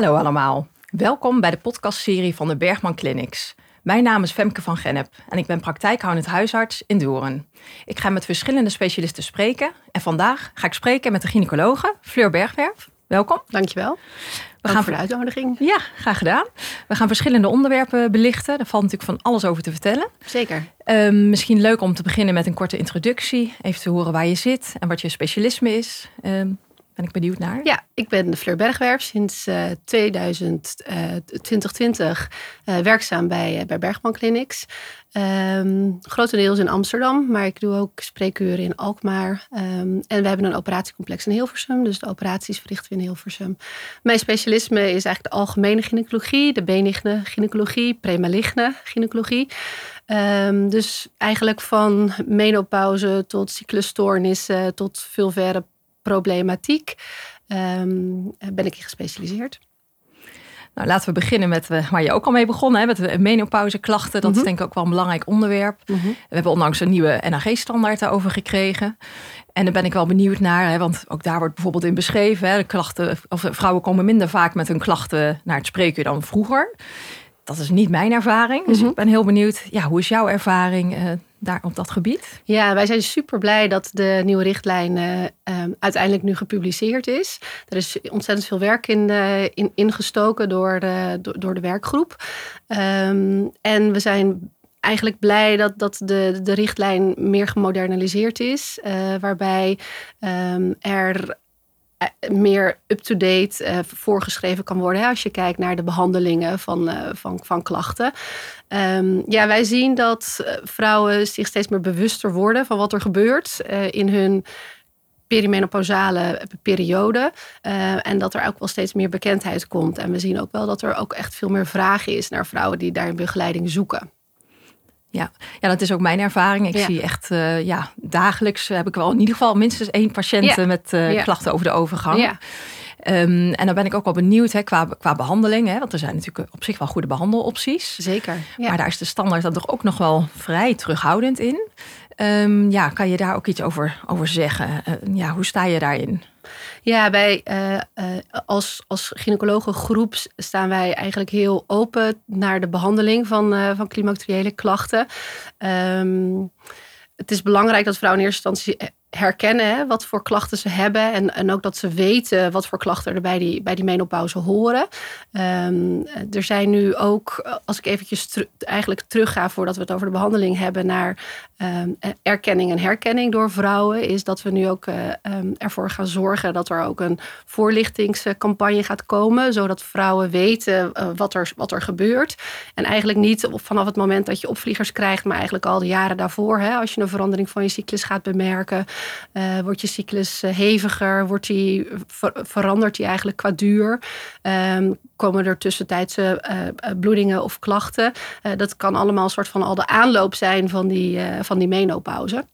Hallo allemaal. Welkom bij de podcastserie van de Bergman Clinics. Mijn naam is Femke van Gennep en ik ben praktijkhoudend huisarts in Doorn. Ik ga met verschillende specialisten spreken en vandaag ga ik spreken met de gynaecologe Fleur Bergwerf. Welkom. Dankjewel. We gaan voor de uitnodiging. Ja, graag gedaan. We gaan verschillende onderwerpen belichten. Daar valt natuurlijk van alles over te vertellen. Zeker. Um, misschien leuk om te beginnen met een korte introductie. Even te horen waar je zit en wat je specialisme is. Um, ben ik benieuwd naar. Ja, ik ben Fleur Bergwerf sinds uh, 2000, uh, 2020 uh, werkzaam bij, bij Bergman Clinics. Um, grotendeels in Amsterdam, maar ik doe ook spreekuren in Alkmaar. Um, en we hebben een operatiecomplex in Hilversum, dus de operaties verrichten we in Hilversum. Mijn specialisme is eigenlijk de algemene gynaecologie, de benigne gynaecologie, premaligne gynaecologie. Um, dus eigenlijk van menopauze tot cyclusstoornissen tot veel verre problematiek um, ben ik gespecialiseerd. Nou, laten we beginnen met uh, waar je ook al mee begonnen, hè, met de menopauzeklachten. Dat mm -hmm. is denk ik ook wel een belangrijk onderwerp. Mm -hmm. We hebben onlangs een nieuwe NAG-standaard daarover gekregen. En daar ben ik wel benieuwd naar, hè, want ook daar wordt bijvoorbeeld in beschreven: hè, de klachten, of vrouwen komen minder vaak met hun klachten naar het spreken dan vroeger. Dat is niet mijn ervaring. Dus mm -hmm. ik ben heel benieuwd, ja, hoe is jouw ervaring uh, daar op dat gebied? Ja, wij zijn super blij dat de nieuwe richtlijn uh, um, uiteindelijk nu gepubliceerd is. Er is ontzettend veel werk in, in ingestoken door de, door, de werkgroep. Um, en we zijn eigenlijk blij dat, dat de, de richtlijn meer gemoderniseerd is. Uh, waarbij um, er meer up-to-date uh, voorgeschreven kan worden. Als je kijkt naar de behandelingen van, uh, van, van klachten. Um, ja, wij zien dat vrouwen zich steeds meer bewuster worden van wat er gebeurt in hun perimenopausale periode. en dat er ook wel steeds meer bekendheid komt. En we zien ook wel dat er ook echt veel meer vraag is naar vrouwen die daar begeleiding zoeken. Ja. ja, dat is ook mijn ervaring. Ik ja. zie echt, uh, ja, dagelijks heb ik wel in ieder geval minstens één patiënt ja. met uh, ja. klachten over de overgang. Um, en dan ben ik ook wel benieuwd hè, qua, qua behandeling. Hè, want er zijn natuurlijk op zich wel goede behandelopties. Zeker. Maar daar is de standaard dan toch ook nog wel vrij terughoudend in. Um, ja, kan je daar ook iets over, over zeggen? Uh, ja, hoe sta je daarin? Ja, wij uh, uh, als, als gynaecologengroep staan wij eigenlijk heel open naar de behandeling van, van klachten. Um, het is belangrijk dat vrouwen in eerste instantie herkennen hè, wat voor klachten ze hebben. En, en ook dat ze weten wat voor klachten er bij die, bij die menopauze horen. Um, er zijn nu ook, als ik eventjes ter, eigenlijk terugga voordat we het over de behandeling hebben, naar um, erkenning en herkenning door vrouwen, is dat we nu ook uh, um, ervoor gaan zorgen dat er ook een voorlichtingscampagne gaat komen, zodat vrouwen weten uh, wat, er, wat er gebeurt. En eigenlijk niet vanaf het moment dat je opvliegers krijgt, maar eigenlijk al de jaren daarvoor, hè, als je een verandering van je cyclus gaat bemerken. Uh, wordt je cyclus heviger? Wordt die, ver, verandert die eigenlijk qua duur? Um, komen er tussentijdse bloedingen of klachten? dat kan allemaal een soort van al de aanloop zijn van die, van die menopauze.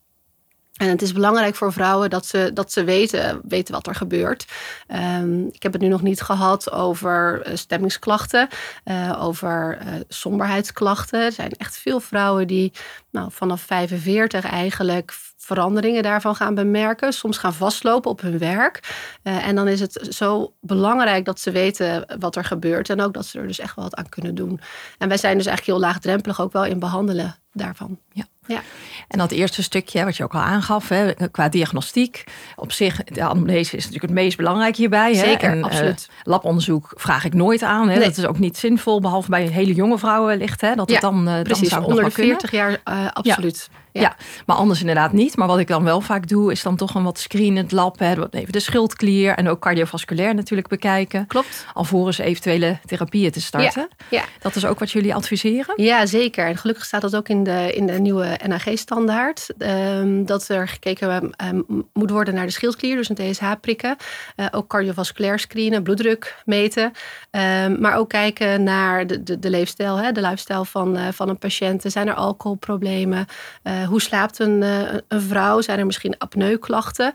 En het is belangrijk voor vrouwen dat ze, dat ze weten, weten wat er gebeurt. Um, ik heb het nu nog niet gehad over stemmingsklachten, uh, over uh, somberheidsklachten. Er zijn echt veel vrouwen die nou, vanaf 45 eigenlijk veranderingen daarvan gaan bemerken. Soms gaan vastlopen op hun werk. En dan is het zo belangrijk dat ze weten wat er gebeurt. En ook dat ze er dus echt wel wat aan kunnen doen. En wij zijn dus eigenlijk heel laagdrempelig ook wel in behandelen daarvan. Ja. Ja. En dat eerste stukje, wat je ook al aangaf, hè, qua diagnostiek. Op zich, de anamnese is natuurlijk het meest belangrijk hierbij. Hè? Zeker, en, absoluut. Uh, labonderzoek vraag ik nooit aan. Hè? Nee. Dat is ook niet zinvol, behalve bij hele jonge vrouwen wellicht. Hè? Dat ja, het dan, uh, precies, dan zou onder de 40 jaar uh, absoluut. Ja. Ja. ja. maar anders inderdaad niet. Maar wat ik dan wel vaak doe, is dan toch een wat screenend lab. Hè, even de schildklier en ook cardiovasculair natuurlijk bekijken. Klopt. Alvorens eventuele therapieën te starten. Ja. ja. Dat is ook wat jullie adviseren? Ja, zeker. En gelukkig staat dat ook in de, in de nieuwe NAG-standaard. Um, dat er gekeken um, moet worden naar de schildklier, dus een TSH prikken. Uh, ook cardiovasculair screenen, bloeddruk meten. Um, maar ook kijken naar de, de, de leefstijl, hè, de lifestyle van, uh, van een patiënt. Zijn er alcoholproblemen? Uh, hoe slaapt een, een, vrouw? Zijn er misschien apneuklachten?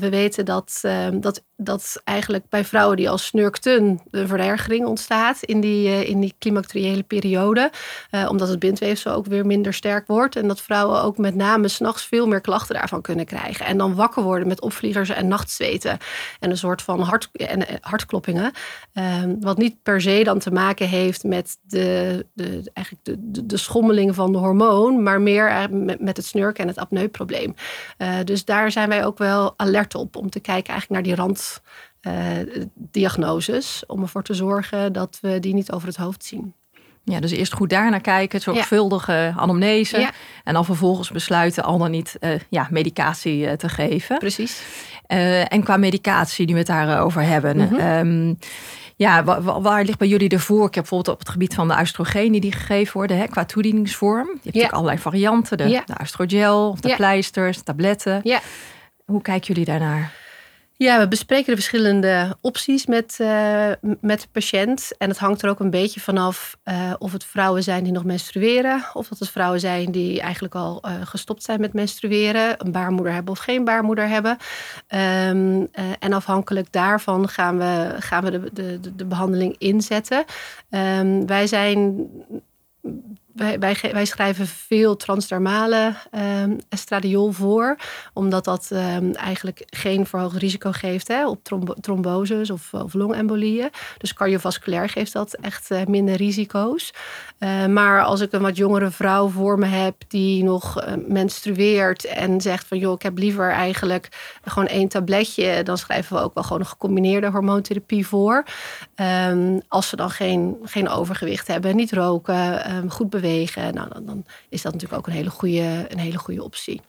We weten dat, ehm, dat, dat eigenlijk bij vrouwen die al snurkten een verergering ontstaat in die, in die climacteriële periode. omdat het bindweefsel ook weer minder sterk wordt. En dat vrouwen ook met name s'nachts veel meer klachten daarvan kunnen krijgen. En dan wakker worden met opvliegers en nachtzweten. En een soort van hart, en, hartkloppingen. Ehm, wat niet per se dan te maken heeft met de, de, eigenlijk de, de, de schommeling van de hormoon, maar meer eh, met, met het snurken en het apneuprobleem. Uh, dus daar zijn wij ook wel alert op om te kijken eigenlijk naar die randdiagnoses. om ervoor te zorgen dat we die niet over het hoofd zien. Ja, dus eerst goed daar naar kijken, zorgvuldige ja. anamnese. En dan vervolgens besluiten al dan niet uh, ja, medicatie uh, te geven. Precies. Uh, en qua medicatie die we het daarover hebben. Mm -hmm. Ja, waar, ligt bij jullie de voorkeur bijvoorbeeld op het gebied van de oestrogenen die gegeven worden hè, qua toedieningsvorm? Je hebt natuurlijk allerlei varianten, de, de oestrogel, de pleisters, tabletten. Ja. Hoe kijken jullie daarnaar? Ja, we bespreken de verschillende opties met, uh, met de patiënt. En het hangt er ook een beetje vanaf uh, of het vrouwen zijn die nog menstrueren. Of dat het vrouwen zijn die eigenlijk al uh, gestopt zijn met menstrueren. Een baarmoeder hebben of geen baarmoeder hebben. Um, en afhankelijk daarvan gaan we, gaan we de, de, de behandeling inzetten. Um, wij zijn wij, wij, schrijven veel transdermale um, estradiol voor, omdat dat um, eigenlijk geen verhoogd risico geeft hè, op trombo of, of longembolieën. Dus cardiovasculair geeft dat echt uh, minder risico's. Uh, maar als ik een wat jongere vrouw voor me heb die nog uh, menstrueert en zegt van joh, ik heb liever eigenlijk gewoon één tabletje, dan schrijven we ook wel gewoon een gecombineerde hormoontherapie voor. Um, als ze dan geen, geen overgewicht hebben, niet roken, goed bewegen bewegen. Nou, dan, dan, is dat natuurlijk ook een hele goede, een hele goede optie.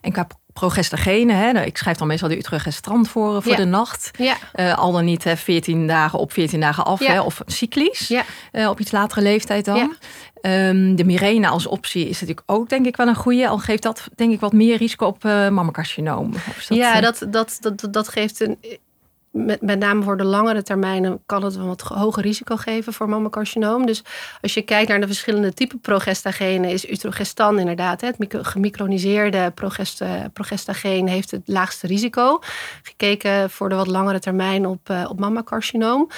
En qua progestagene, hè, nou, ik schrijf dan meestal de Utrecht voor, voor de nacht. Ja. Uh, al dan niet hè, 14 dagen op, 14 dagen af, hè, of cyclisch. Ja. Uh, op iets latere leeftijd dan. Um, de Mirena als optie is natuurlijk ook denk ik wel een goede. Al geeft dat denk ik wat meer risico op uh, mammacarcinoom. ja, dat, dat, dat, dat geeft een met, name voor de langere termijnen kan het een wat hoger risico geven voor mammacarcinoom. Dus als je kijkt naar de verschillende typen progestagenen, is utrogestan inderdaad het gemicroniseerde progestageen heeft het laagste risico. Gekeken voor de wat langere termijn op, uh, op mammacarcinoom.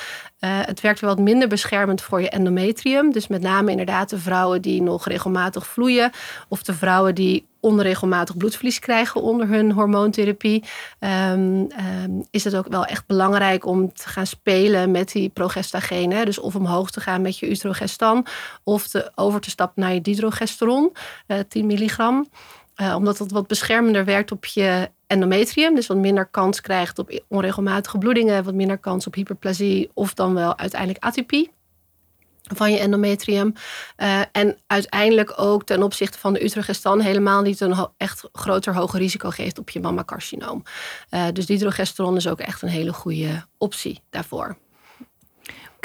Uh, het werkt wat minder beschermend voor je endometrium. Dus met name inderdaad de vrouwen die nog regelmatig vloeien. Of de vrouwen die onregelmatig bloedverlies krijgen onder hun hormoontherapie, um, um, is het ook wel echt belangrijk om te gaan spelen met die progestagenen. Dus of omhoog te gaan met je utrogestan of te, over te stappen naar je didrogesteron, uh, 10 milligram. Uh, omdat het wat beschermender werkt op je endometrium. Dus wat minder kans krijgt op onregelmatige bloedingen, wat minder kans op hyperplasie of dan wel uiteindelijk atypie van je endometrium. Uh, en uiteindelijk ook ten opzichte van de utrogestan helemaal niet een echt groter hoger risico geeft op je mammacarcinoom. Uh, dus dihydrogesteron is ook echt een hele goede optie daarvoor.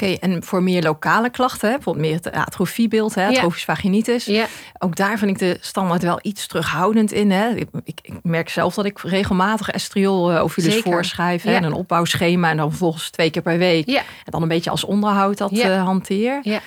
Oké, en voor meer lokale klachten, hè, bijvoorbeeld meer het atrofiebeeld, hè, atrofisch ja. vaginitis. Ja. Ook daar vind ik de standaard wel iets terughoudend in. Hè. Ik, ik, ik merk zelf dat ik regelmatig estriol uh, ovulus voorschrijf. Hè, en een opbouwschema en dan vervolgens twee keer per week. En dan een beetje als onderhoud dat uh, hanteer. Ja.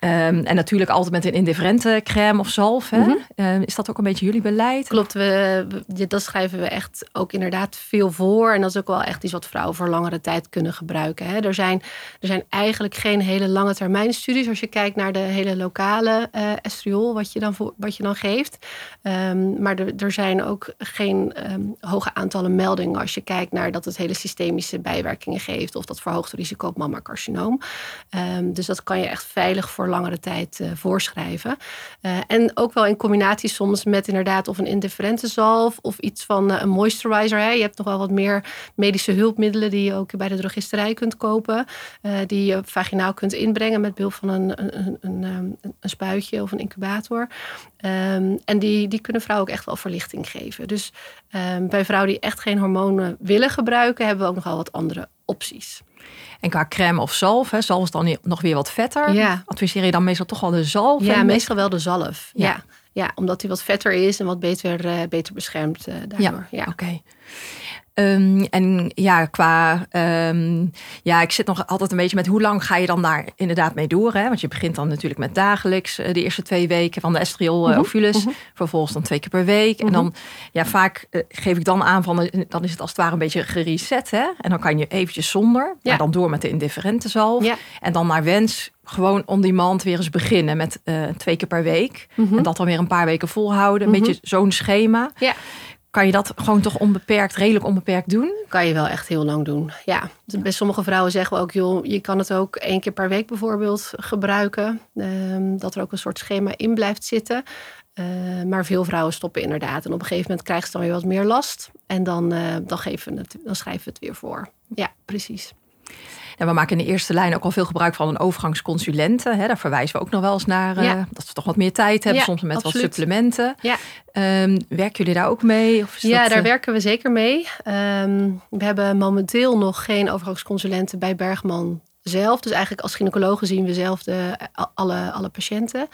Um, en natuurlijk altijd met een indifferente crème of zalf. Hè? Mm -hmm. uh, is dat ook een beetje jullie beleid? Klopt, we, dat schrijven we echt ook inderdaad veel voor. En dat is ook wel echt iets wat vrouwen voor langere tijd kunnen gebruiken. Hè? Er, zijn, er zijn eigenlijk geen hele lange termijn studies. Als je kijkt naar de hele lokale uh, estriol, wat je dan, voor, wat je dan geeft. Um, maar er, er zijn ook geen hoge aantallen meldingen. Als je kijkt naar dat het hele systemische bijwerkingen geeft. Of dat verhoogt risico op mammacarcinoom. dus dat kan je echt veilig voor langere tijd uh, voorschrijven. Uh, en ook wel in combinatie soms met inderdaad of een indifferente zalf of iets van uh, een moisturizer. Hè. Je hebt nog wel wat meer medische hulpmiddelen die je ook bij de drogisterij kunt kopen. die je vaginaal kunt inbrengen met behulp van een, een, een, een, een spuitje of een incubator. Um, en die, die kunnen vrouwen ook echt wel verlichting geven. Dus um, bij vrouwen die echt geen hormonen willen gebruiken, hebben we ook nogal wat andere opties. En qua crème of zalf, hè, zalf is dan nog weer wat vetter. Ja. Adviseer je dan meestal toch wel de zalf? Ja, meestal wel de zalf. Ja. ja. omdat die wat vetter is en wat beter, uh, beter beschermt uh, daardoor. Ja, oké. Ehm, en ja, qua. ehm, ja, ik zit nog altijd een beetje met hoe lang ga je dan daar inderdaad mee door? Hè? Want je begint dan natuurlijk met dagelijks eh, de eerste twee weken van de estriol Mhm, ovules. Vervolgens dan twee keer per week. En dan, ja, vaak eh, geef ik dan aan van. dan is het als het ware een beetje gereset. Hè? En dan kan je eventjes zonder. Ja. Maar dan door met de indifferente zalf. Ja. En dan naar wens gewoon on demand weer eens beginnen met twee keer per week. En dat dan weer een paar weken volhouden. Een beetje zo'n schema. Ja. Kan je dat gewoon toch onbeperkt, redelijk onbeperkt doen? kan je wel echt heel lang doen. Ja, bij sommige vrouwen zeggen we ook, joh, je kan het ook één keer per week bijvoorbeeld gebruiken. Ehm, dat er ook een soort schema in blijft zitten. Eh, maar veel vrouwen stoppen inderdaad. En op een gegeven moment krijgen ze dan weer wat meer last. En dan, eh, dan, geven we het, dan schrijven we het weer voor. Ja, precies. En we maken in de eerste lijn ook al veel gebruik van een overgangsconsulente. Hè, daar verwijzen we ook nog wel eens naar. eh. Dat ze toch wat meer tijd hebben, Ja, soms met wat supplementen. Ja. Ehm, werken jullie daar ook mee? Of Ja, dat, daar eh, werken we zeker mee. Ehm, we hebben momenteel nog geen overgangsconsulenten bij Bergman zelf. Dus eigenlijk als gynaecologen zien we zelf de, alle, alle patiënten.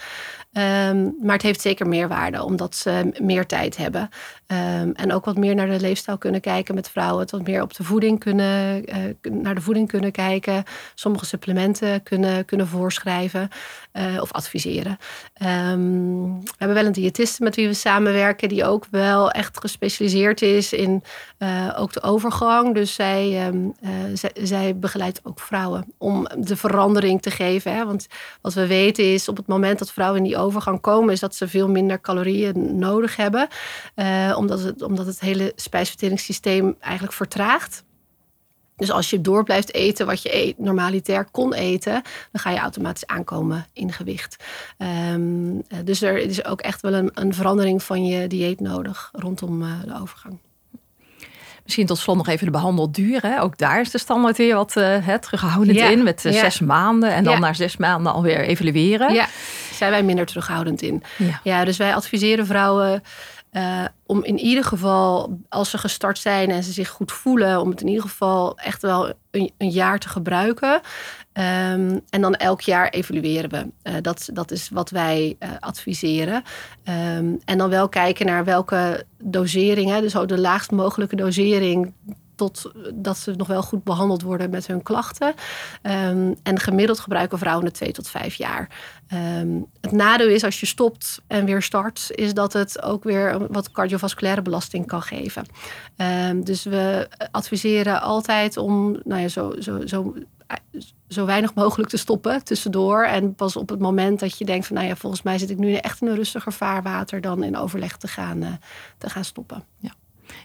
Ehm, maar het heeft zeker meerwaarde, omdat ze meer tijd hebben. Ehm, en ook wat meer naar de leefstijl kunnen kijken met vrouwen. Het wat meer op de voeding kunnen, eh, naar de voeding kunnen kijken. Sommige supplementen kunnen, kunnen voorschrijven eh, of adviseren. Ehm, we hebben wel een diëtiste met wie we samenwerken, die ook wel echt gespecialiseerd is in eh, ook de overgang. Dus zij, ehm, eh, zij, zij begeleidt ook vrouwen om de verandering te geven. Hè? Want wat we weten is op het moment dat vrouwen in die overgang komen, is dat ze veel minder calorieën nodig hebben. Omdat, het, omdat het hele spijsverteringssysteem eigenlijk vertraagt. Dus als je door blijft eten wat je eet, normalitair kon eten, dan ga je automatisch aankomen in gewicht. Ehm, eh, dus er is ook echt wel een, een verandering van je dieet nodig rondom eh, de overgang. Misschien tot slot nog even de behandelduur. Hè? Ook daar is de standaard weer wat eh, terughoudend Ja, in. Met eh, ja. zes maanden. En dan Ja. na zes maanden alweer evalueren. Ja, zijn wij minder terughoudend in. Ja. Ja, dus wij adviseren vrouwen eh, om in ieder geval, als ze gestart zijn en ze zich goed voelen, om het in ieder geval echt wel een, jaar te gebruiken. Ehm, en dan elk jaar evalueren we. Eh, dat, dat is wat wij eh, adviseren. Ehm, en dan wel kijken naar welke doseringen, dus ook de laagst mogelijke dosering. Tot dat ze nog wel goed behandeld worden met hun klachten. Ehm, en gemiddeld gebruiken vrouwen het twee tot vijf jaar. Ehm, het nadeel is als je stopt en weer start, is dat het ook weer wat cardiovasculaire belasting kan geven. Ehm, dus we adviseren altijd om nou ja, zo, zo, zo, zo weinig mogelijk te stoppen tussendoor. En pas op het moment dat je denkt van nou ja, volgens mij zit ik nu echt in een rustiger vaarwater dan in overleg te gaan, eh, te gaan stoppen. Ja,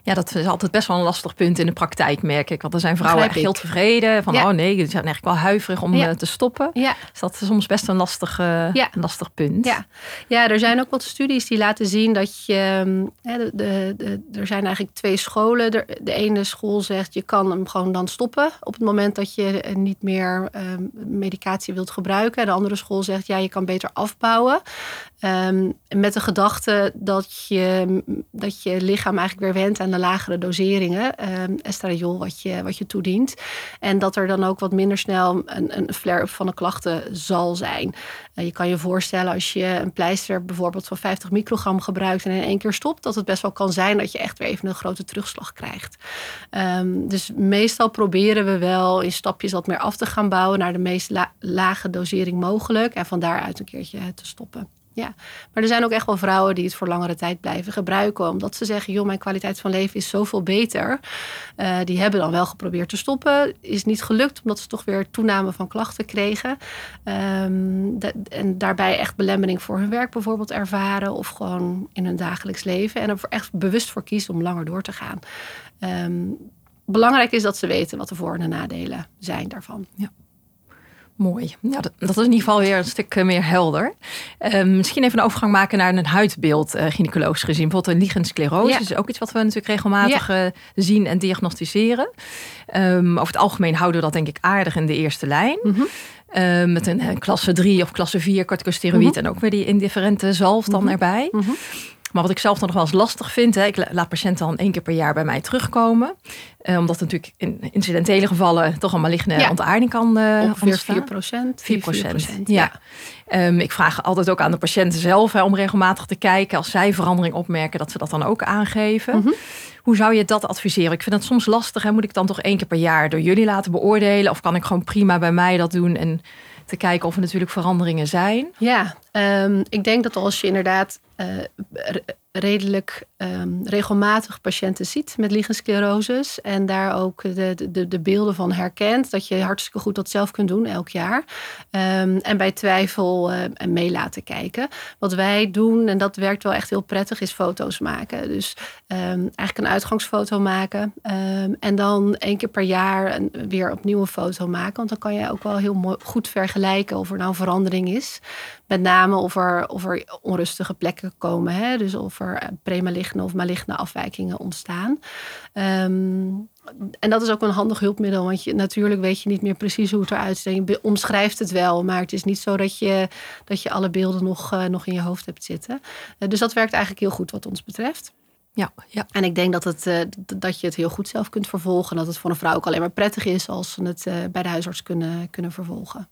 dat is altijd best wel een lastig punt in de praktijk, merk ik. Want er zijn vrouwen echt heel tevreden. Van, Ja. oh nee, die zijn eigenlijk wel huiverig om Ja. eh, te stoppen. Ja, Dus dat is soms best een lastig, eh, Ja. een lastig punt. Ja. ja, er zijn ook wat studies die laten zien dat je. ehm, hè, de, de, de- er zijn eigenlijk twee scholen. De, de ene school zegt je kan hem gewoon dan stoppen op het moment dat je eh, niet meer ehm, medicatie wilt gebruiken. De andere school zegt ja, je kan beter afbouwen. Ehm, met de gedachte dat je, dat je lichaam eigenlijk weer went aan de lagere doseringen. ehm estradiol wat je, wat je toedient. En dat er dan ook wat minder snel een, een flare-up van de klachten zal zijn. Eh, je kan je voorstellen als je een pleister bijvoorbeeld van 50 microgram gebruikt en in één keer stopt, dat het best wel kan zijn dat je echt weer even een grote terugslag krijgt. Ehm, dus meestal proberen we wel in stapjes wat meer af te gaan bouwen naar de meest la- lage dosering mogelijk en van daaruit een keertje te stoppen. Ja, maar er zijn ook echt wel vrouwen die het voor langere tijd blijven gebruiken. Omdat ze zeggen, joh, mijn kwaliteit van leven is zoveel beter. Eh, die hebben dan wel geprobeerd te stoppen. Is niet gelukt, omdat ze toch weer toename van klachten kregen. Ehm, en daarbij echt belemmering voor hun werk bijvoorbeeld ervaren. Of gewoon in hun dagelijks leven. En er echt bewust voor kiezen om langer door te gaan. Ehm, belangrijk is dat ze weten wat de voor- en de nadelen zijn daarvan. Mooi. Ja, dat, dat is in ieder geval weer een stuk eh, meer helder. Eh, misschien even een overgang maken naar een huidbeeld, eh gynaecologisch gezien. Bijvoorbeeld een liggend sclerose. Ja. Dat is ook iets wat we natuurlijk regelmatig eh, zien en diagnosticeren. Ehm, over het algemeen houden we dat denk ik aardig in de eerste lijn. Mhm. Eh, met een, klasse 3 of klasse 4 corticosteroïd. En ook weer die indifferente zalf dan Mhm. erbij. Mhm. Maar wat ik zelf dan nog wel eens lastig vind, hè, ik laat patiënten dan één keer per jaar bij mij terugkomen. Uh, omdat natuurlijk in incidentele gevallen toch een maligne ja. ontaarding kan uh, Ongeveer ontstaan. 4 procent. 4 procent, ja. ja. Um, ik vraag altijd ook aan de patiënten zelf hè, om regelmatig te kijken. Als zij verandering opmerken, dat ze dat dan ook aangeven. Mm -hmm. Hoe zou je dat adviseren? Ik vind het soms lastig. Hè? Moet ik dan toch één keer per jaar door jullie laten beoordelen? Of kan ik gewoon prima bij mij dat doen en te kijken of er natuurlijk veranderingen zijn? Ja, um, ik denk dat als je inderdaad uh, redelijk um, regelmatig patiënten ziet met lichensclerosis. En daar ook de, de, de beelden van herkent. Dat je hartstikke goed dat zelf kunt doen elk jaar. Um, en bij twijfel uh, mee laten kijken. Wat wij doen, en dat werkt wel echt heel prettig, is foto's maken. Dus um, eigenlijk een uitgangsfoto maken. en dan één keer per jaar weer opnieuw een foto maken. Want dan kan je ook wel heel mooi, goed vergelijken of er nou verandering is. Met name of er, of er onrustige plekken komen. Hè? Dus of er premaligne of maligne afwijkingen ontstaan. Um, en dat is ook een handig hulpmiddel, want je, natuurlijk weet je niet meer precies hoe het eruit ziet. Je omschrijft het wel, maar het is niet zo dat je, dat je alle beelden nog, uh, nog in je hoofd hebt zitten. Uh, dus dat werkt eigenlijk heel goed wat ons betreft. Ja, ja. En ik denk dat, het, uh, dat je het heel goed zelf kunt vervolgen. Dat het voor een vrouw ook alleen maar prettig is als ze het bij de huisarts kunnen, kunnen vervolgen.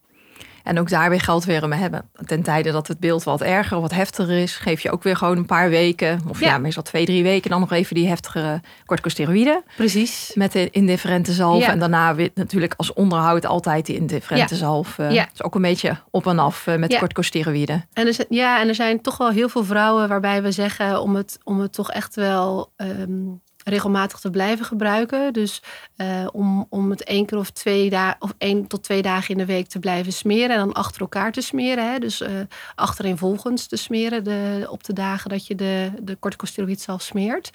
En ook daar weer geldt weer, we hebben ten tijde dat het beeld wat erger, wat heftiger is, geef je ook weer gewoon een paar weken, of ja, ja meestal twee, drie weken, dan nog even die heftigere corticosteroïden. Precies. Met de indifferente zalf. Ja. En daarna weer natuurlijk als onderhoud altijd die indifferente ja. zalf. Uh, ja. is ook een beetje op en af uh, met ja. corticosteroïden. En er, ja, en er zijn toch wel heel veel vrouwen waarbij we zeggen om het, om het toch echt wel. Um, regelmatig te blijven gebruiken. Dus uh, om, om het één keer of twee dagen of één tot twee dagen in de week te blijven smeren en dan achter elkaar te smeren. Hè? Dus uh, achtereenvolgens te smeren de, op de dagen dat je de, de corticosteroïd zelf smeert.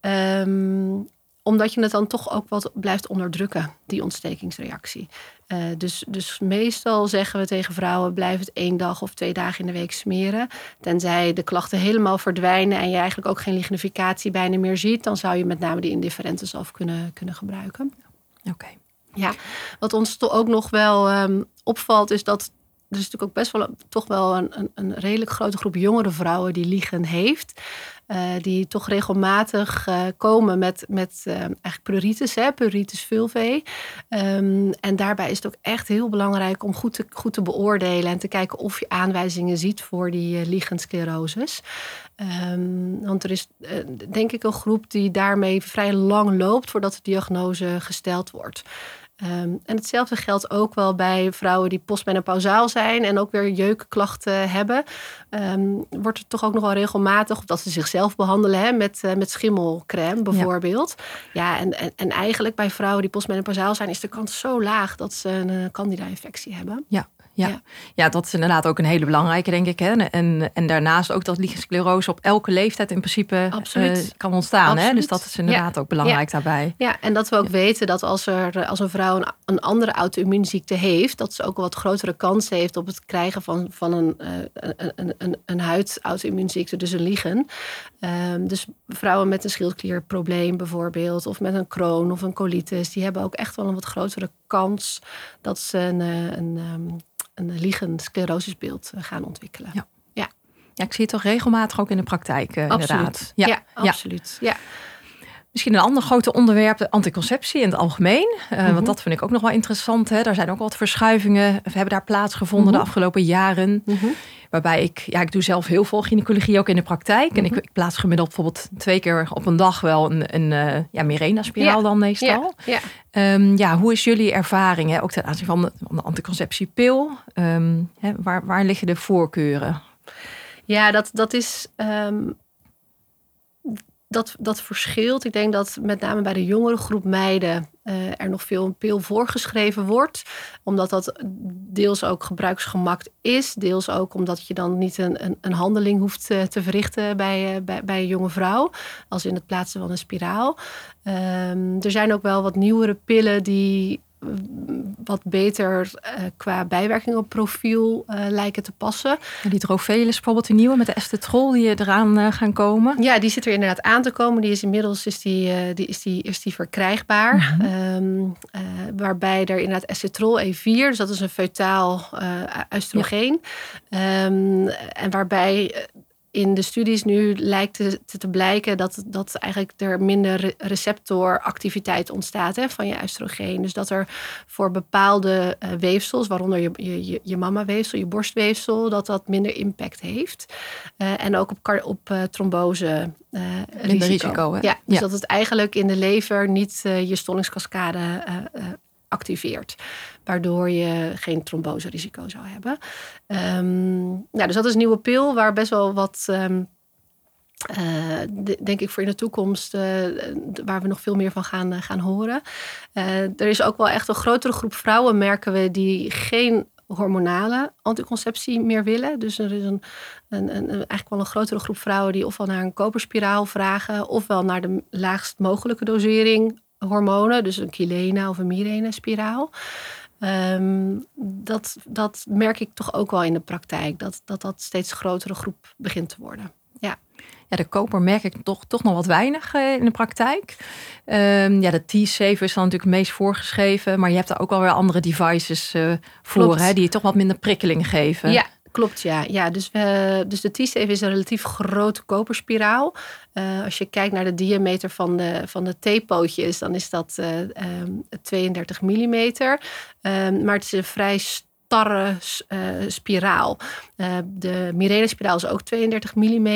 Um, omdat je het dan toch ook wat blijft onderdrukken, die ontstekingsreactie. Uh, dus, dus meestal zeggen we tegen vrouwen: blijf het één dag of twee dagen in de week smeren. Tenzij de klachten helemaal verdwijnen en je eigenlijk ook geen lignificatie bijna meer ziet, dan zou je met name die indifferente zalf kunnen, kunnen gebruiken. Oké. Okay. Ja, wat ons toch ook nog wel um, opvalt, is dat er is natuurlijk ook best wel toch wel een, een, een redelijk grote groep jongere vrouwen die liegen heeft. Uh, die toch regelmatig uh, komen met, met uh, eigenlijk pleuritis, hè, pleuritis vulvae. Um, en daarbij is het ook echt heel belangrijk om goed te, goed te beoordelen en te kijken of je aanwijzingen ziet voor die lichensclerosis. Um, want er is denk ik een groep die daarmee vrij lang loopt voordat de diagnose gesteld wordt. Um, en hetzelfde geldt ook wel bij vrouwen die postmenopausaal zijn en ook weer jeukklachten hebben. Um, wordt er toch ook nog wel regelmatig, of dat ze zichzelf behandelen hè, met, uh, met schimmelcrème bijvoorbeeld. Ja, ja en, en, en, eigenlijk bij vrouwen die postmenopausaal zijn, is de kans zo laag dat ze een uh, candida-infectie hebben. Ja, ja. ja. Ja. dat is inderdaad ook een hele belangrijke, denk ik. Hè? En, en daarnaast ook dat lichensclerose op elke leeftijd in principe uh, kan ontstaan. Hè? Dus dat is inderdaad ja. ook belangrijk daarbij. Ja, en dat we ook weten dat als, er, als een vrouw een, een andere auto-immuunziekte heeft, dat ze ook een wat grotere kans heeft op het krijgen van, van een, uh, een, een, een, een huid-auto-immuunziekte, dus een liegen. Um, dus vrouwen met een schildklierprobleem bijvoorbeeld, of met een kroon of een colitis, die hebben ook echt wel een wat grotere kans dat ze een, een, een een liggend sclerosisbeeld eh, gaan ontwikkelen. Ja. Ja. ja, ik zie het toch regelmatig ook in de praktijk, absoluut. inderdaad. Ja, ja, absoluut. Ja. Misschien een ander grote onderwerp, de anticonceptie in het algemeen. Uh, mm -hmm. Want dat vind ik ook nog wel interessant. Hè. Daar zijn ook wat verschuivingen. We hebben daar plaatsgevonden mm -hmm. de afgelopen jaren. Mm -hmm. Waarbij ik, ja, ik doe zelf heel veel gynaecologie ook in de praktijk. En ik, ik, plaats gemiddeld bijvoorbeeld twee keer op een dag wel een, een uh, ja, Mirena-spiraal ja. dan meestal. Ja. Ja. Um, ja, hoe is jullie ervaring hè? ook ten aanzien van de, van de anticonceptiepil? Um, hè, waar, waar liggen de voorkeuren? Ja, dat, dat is. Um, dat, dat verschilt. Ik denk dat met name bij de jongere groep meiden uh, er nog veel een pil voorgeschreven wordt. Omdat dat deels ook gebruiksgemak is. Deels ook omdat je dan niet een, een, een handeling hoeft te, te verrichten bij, uh, bij, bij een jonge vrouw. Als in het plaatsen van een spiraal. Um, er zijn ook wel wat nieuwere pillen die wat beter uh, qua bijwerkingenprofiel uh, lijken te passen. Die Drovelis bijvoorbeeld, de nieuwe met de estetrol die eraan uh, gaan komen. Ja, die zit er inderdaad aan te komen. Die is inmiddels is die, die, is die, is die verkrijgbaar. Mm -hmm. um, waarbij er inderdaad estetrol E4, dus dat is een feutaal oestrogeen. Ja. Um, en waarbij in de studies nu lijkt te, te blijken dat, dat eigenlijk er minder receptoractiviteit ontstaat hè, van je oestrogeen. Dus dat er voor bepaalde uh, weefsels, waaronder je, je, je mamaweefsel, je borstweefsel, dat dat minder impact heeft. Uh, en ook op, op uh, trombose minder risico. hè? Ja, dus dat het eigenlijk in de lever niet je stollingskaskade activeert. Waardoor je geen tromboserisico zou hebben. Um, nou, dus dat is een nieuwe pil waar best wel wat. Um, uh, denk ik voor in de toekomst, uh, waar we nog veel meer van gaan, uh, gaan horen. er is ook wel echt een grotere groep vrouwen, merken we, die geen hormonale anticonceptie meer willen. Dus er is een, een, een, eigenlijk wel een grotere groep vrouwen die ofwel naar een koperspiraal vragen, ofwel naar de laagst mogelijke dosering hormonen, dus een Kilena of een Mirena spiraal. Ehm, dat, dat merk ik toch ook wel in de praktijk, dat dat, dat steeds grotere groep begint te worden. Ja. Ja, de koper merk ik toch, toch nog wat weinig uh, in de praktijk. Um, ja, de T-Saver is dan natuurlijk het meest voorgeschreven. Maar je hebt daar ook alweer andere devices uh, voor, hè, die je toch wat minder prikkeling geven. Ja, Klopt, ja. ja dus, we, dus de T-Safe is een relatief grote koperspiraal. Uh, als je kijkt naar de diameter van de, van de theepootjes, dan is dat uh, um, 32 mm. maar het is een vrij starre uh, spiraal. Uh, de Mirena-spiraal is ook 32 mm,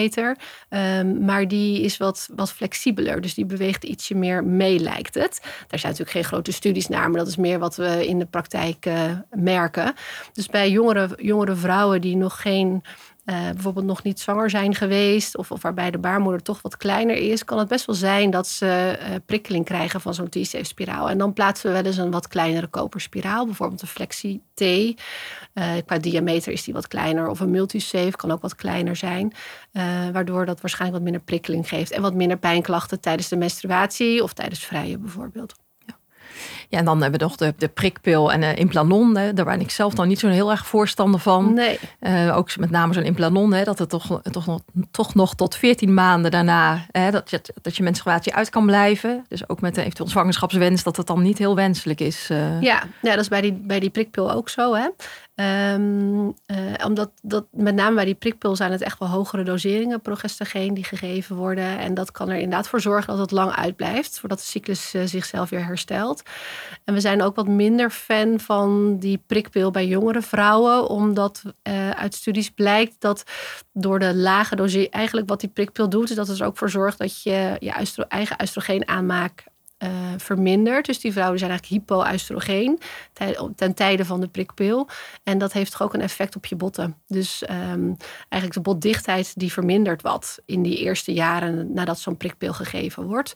um, maar die is wat, wat flexibeler. Dus die beweegt ietsje meer mee, lijkt het. Daar zijn natuurlijk geen grote studies naar, maar dat is meer wat we in de praktijk uh, merken. Dus bij jongere, jongere vrouwen die nog geen uh, bijvoorbeeld nog niet zwanger zijn geweest, of, of waarbij de baarmoeder toch wat kleiner is, kan het best wel zijn dat ze uh, prikkeling krijgen van zo'n T-safe-spiraal. En dan plaatsen we wel eens een wat kleinere koperspiraal, bijvoorbeeld een Flexi-T. Uh, qua diameter is die wat kleiner, of een multisafe kan ook wat kleiner zijn, waardoor dat waarschijnlijk wat minder prikkeling geeft en wat minder pijnklachten tijdens de menstruatie of tijdens vrije bijvoorbeeld. Ja, en dan hebben we nog de, de prikpil en uh, implanon. Hè. Daar ben ik zelf dan niet zo heel erg voorstander van. Nee. Uh, ook met name zo'n implanon, hè, dat het toch, toch, nog, toch nog tot 14 maanden daarna... Hè, dat, je, dat je menstruatie uit kan blijven. Dus ook met een eventueel zwangerschapswens... dat het dan niet heel wenselijk is. Uh. Ja, ja, dat is bij die, bij die prikpil ook zo. Hè. Um, omdat dat, met name bij die prikpil zijn het echt wel hogere doseringen progestogeen die gegeven worden. En dat kan er inderdaad voor zorgen dat het lang uitblijft, voordat de cyclus uh, zichzelf weer herstelt. En we zijn ook wat minder fan van die prikpil bij jongere vrouwen, omdat uh, uit studies blijkt dat door de lage dosering, eigenlijk wat die prikpil doet, is dat het er ook voor zorgt dat je je eigen oestrogeen aanmaakt uh, vermindert. Dus die vrouwen zijn eigenlijk hypoëstrogeen ten tijde van de prikpil. En dat heeft toch ook een effect op je botten. Dus um, eigenlijk de botdichtheid die vermindert wat in die eerste jaren nadat zo'n prikpil gegeven wordt.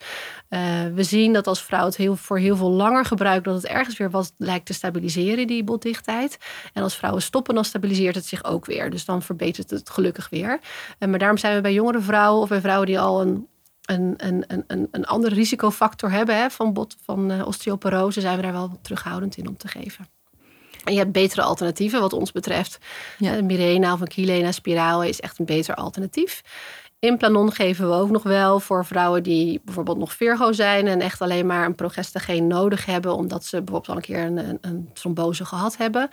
Uh, we zien dat als vrouw het heel, voor heel veel langer gebruikt, dat het ergens weer wat lijkt te stabiliseren, die botdichtheid. En als vrouwen stoppen, dan stabiliseert het zich ook weer. Dus dan verbetert het gelukkig weer. Uh, maar daarom zijn we bij jongere vrouwen of bij vrouwen die al een een, een, een, een andere risicofactor hebben hè, van, bot, van uh, osteoporose, zijn we daar wel terughoudend in om te geven. En je hebt betere alternatieven wat ons betreft. Ja. Uh, Mirena of een Kilena spiraal is echt een beter alternatief. Implanon geven we ook nog wel voor vrouwen die bijvoorbeeld nog Virgo zijn en echt alleen maar een progestogeen nodig hebben, omdat ze bijvoorbeeld al een keer een, een, een trombose gehad hebben.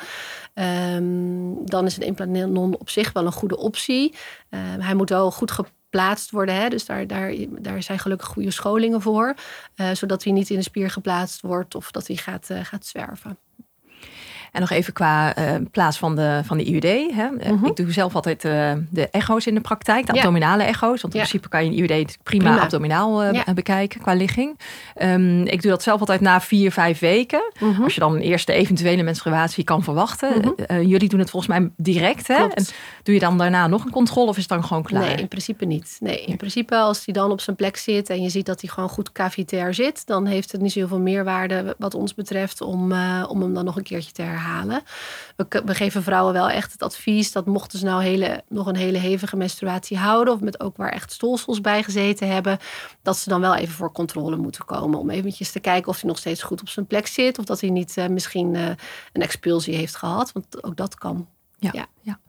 Um, dan is een implanon op zich wel een goede optie. Uh, hij moet wel goed geplaatst worden. Hè? Dus daar, daar, daar zijn gelukkig goede scholingen voor. Uh, zodat hij niet in de spier geplaatst wordt of dat hij gaat, uh, gaat zwerven. En nog even qua uh, plaats van de, van de IUD. Hè. Mm -hmm. Ik doe zelf altijd uh, de echo's in de praktijk, de ja. abdominale echo's. Want in ja. principe kan je een IUD prima, prima. abdominaal uh, ja. bekijken qua ligging. Um, ik doe dat zelf altijd na vier, vijf weken. Mm -hmm. Als je dan een eerste eventuele menstruatie kan verwachten. Mm -hmm. jullie doen het volgens mij direct. Hè? En doe je dan daarna nog een controle of is het dan gewoon klaar? Nee, in principe niet. Nee, in principe als hij dan op zijn plek zit en je ziet dat hij gewoon goed cavitair zit, dan heeft het niet zoveel meerwaarde wat ons betreft om, om hem dan nog een keertje te herhalen herhalen. We, we, geven vrouwen wel echt het advies dat mochten ze nou hele, nog een hele hevige menstruatie houden, of met ook waar echt stolsels bij gezeten hebben, dat ze dan wel even voor controle moeten komen. Om eventjes te kijken of hij nog steeds goed op zijn plek zit, of dat hij niet uh, misschien uh, een expulsie heeft gehad. Want ook dat kan. ja. ja. ja.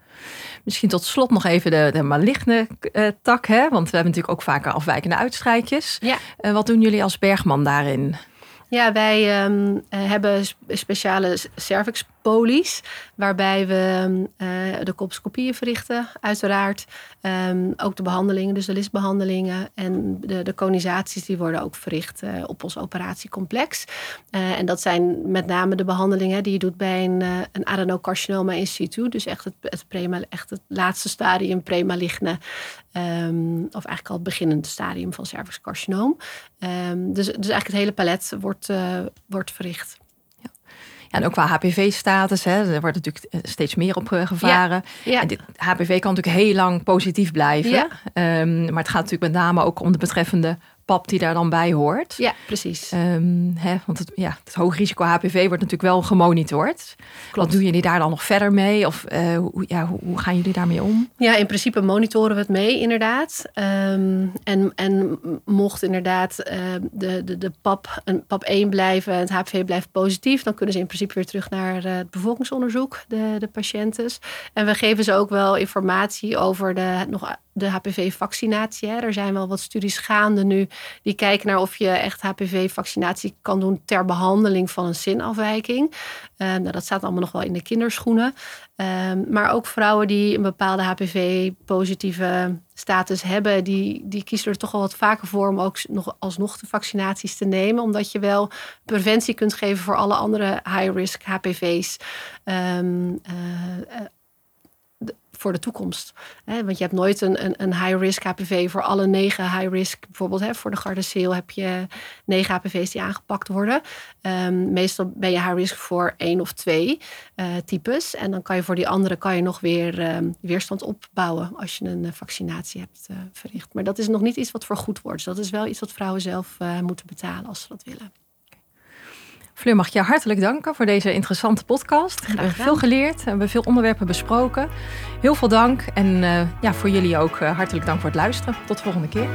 Misschien tot slot nog even de, de maligne uh, tak, hè? want we hebben natuurlijk ook vaker afwijkende uitstrijkjes. Ja. Uh, wat doen jullie als Bergman daarin? Ja, wij um, hebben speciale cervix polies, waarbij we uh, de colposcopieën verrichten, uiteraard. Um, ook de behandelingen, dus de listbehandelingen en de, de conisaties, die worden ook verricht uh, op ons operatiecomplex. Uh, en dat zijn met name de behandelingen die je doet bij een, een adenocarcinoma in situ, dus echt het, het, prema, echt het laatste stadium premaligne, um, of eigenlijk al het beginnende stadium van cervixcarcinoom. Um, dus, dus eigenlijk het hele palet wordt, wordt verricht. Ja, en ook qua HPV-status, er wordt natuurlijk eh, steeds meer op eh, gevaren. Ja, En dit, HPV kan natuurlijk heel lang positief blijven. Ja. Um, maar het gaat natuurlijk met name ook om de betreffende pap die daar dan bij hoort. Ja, precies. Um, hè, want het, ja, het hoog risico HPV wordt natuurlijk wel gemonitord. Klopt. Wat doen jullie daar dan nog verder mee? Of uh, hoe, ja, hoe, hoe, gaan jullie daarmee om? Ja, in principe monitoren we het mee, inderdaad. Um, en, en mocht inderdaad uh, de, de, de pap, een, pap 1 blijven, het HPV blijft positief, dan kunnen ze in principe weer terug naar uh, het bevolkingsonderzoek, de, de patiënten. En we geven ze ook wel informatie over de nog de HPV-vaccinatie. Er zijn wel wat studies gaande nu die kijken naar of je echt HPV-vaccinatie kan doen ter behandeling van een zinafwijking. nou, dat staat allemaal nog wel in de kinderschoenen. Um, maar ook vrouwen die een bepaalde HPV-positieve status hebben, die, die kiezen er toch wel wat vaker voor om ook nog alsnog de vaccinaties te nemen. Omdat je wel preventie kunt geven voor alle andere high-risk HPV's. Um, uh, voor de toekomst. Want je hebt nooit een, een, een high-risk HPV voor alle negen high-risk. Bijvoorbeeld hè, voor de Gardasil heb je negen HPV's die aangepakt worden. Um, meestal ben je high-risk voor één of twee uh, types. En dan kan je voor die andere kan je nog weer um, weerstand opbouwen als je een uh, vaccinatie hebt uh, verricht. Maar dat is nog niet iets wat vergoed wordt. Dus dat is wel iets wat vrouwen zelf moeten betalen als ze dat willen. Fleur, mag ik je hartelijk danken voor deze interessante podcast. We hebben veel geleerd, we hebben veel onderwerpen besproken. Heel veel dank en uh, ja, voor jullie ook uh, hartelijk dank voor het luisteren. Tot de volgende keer.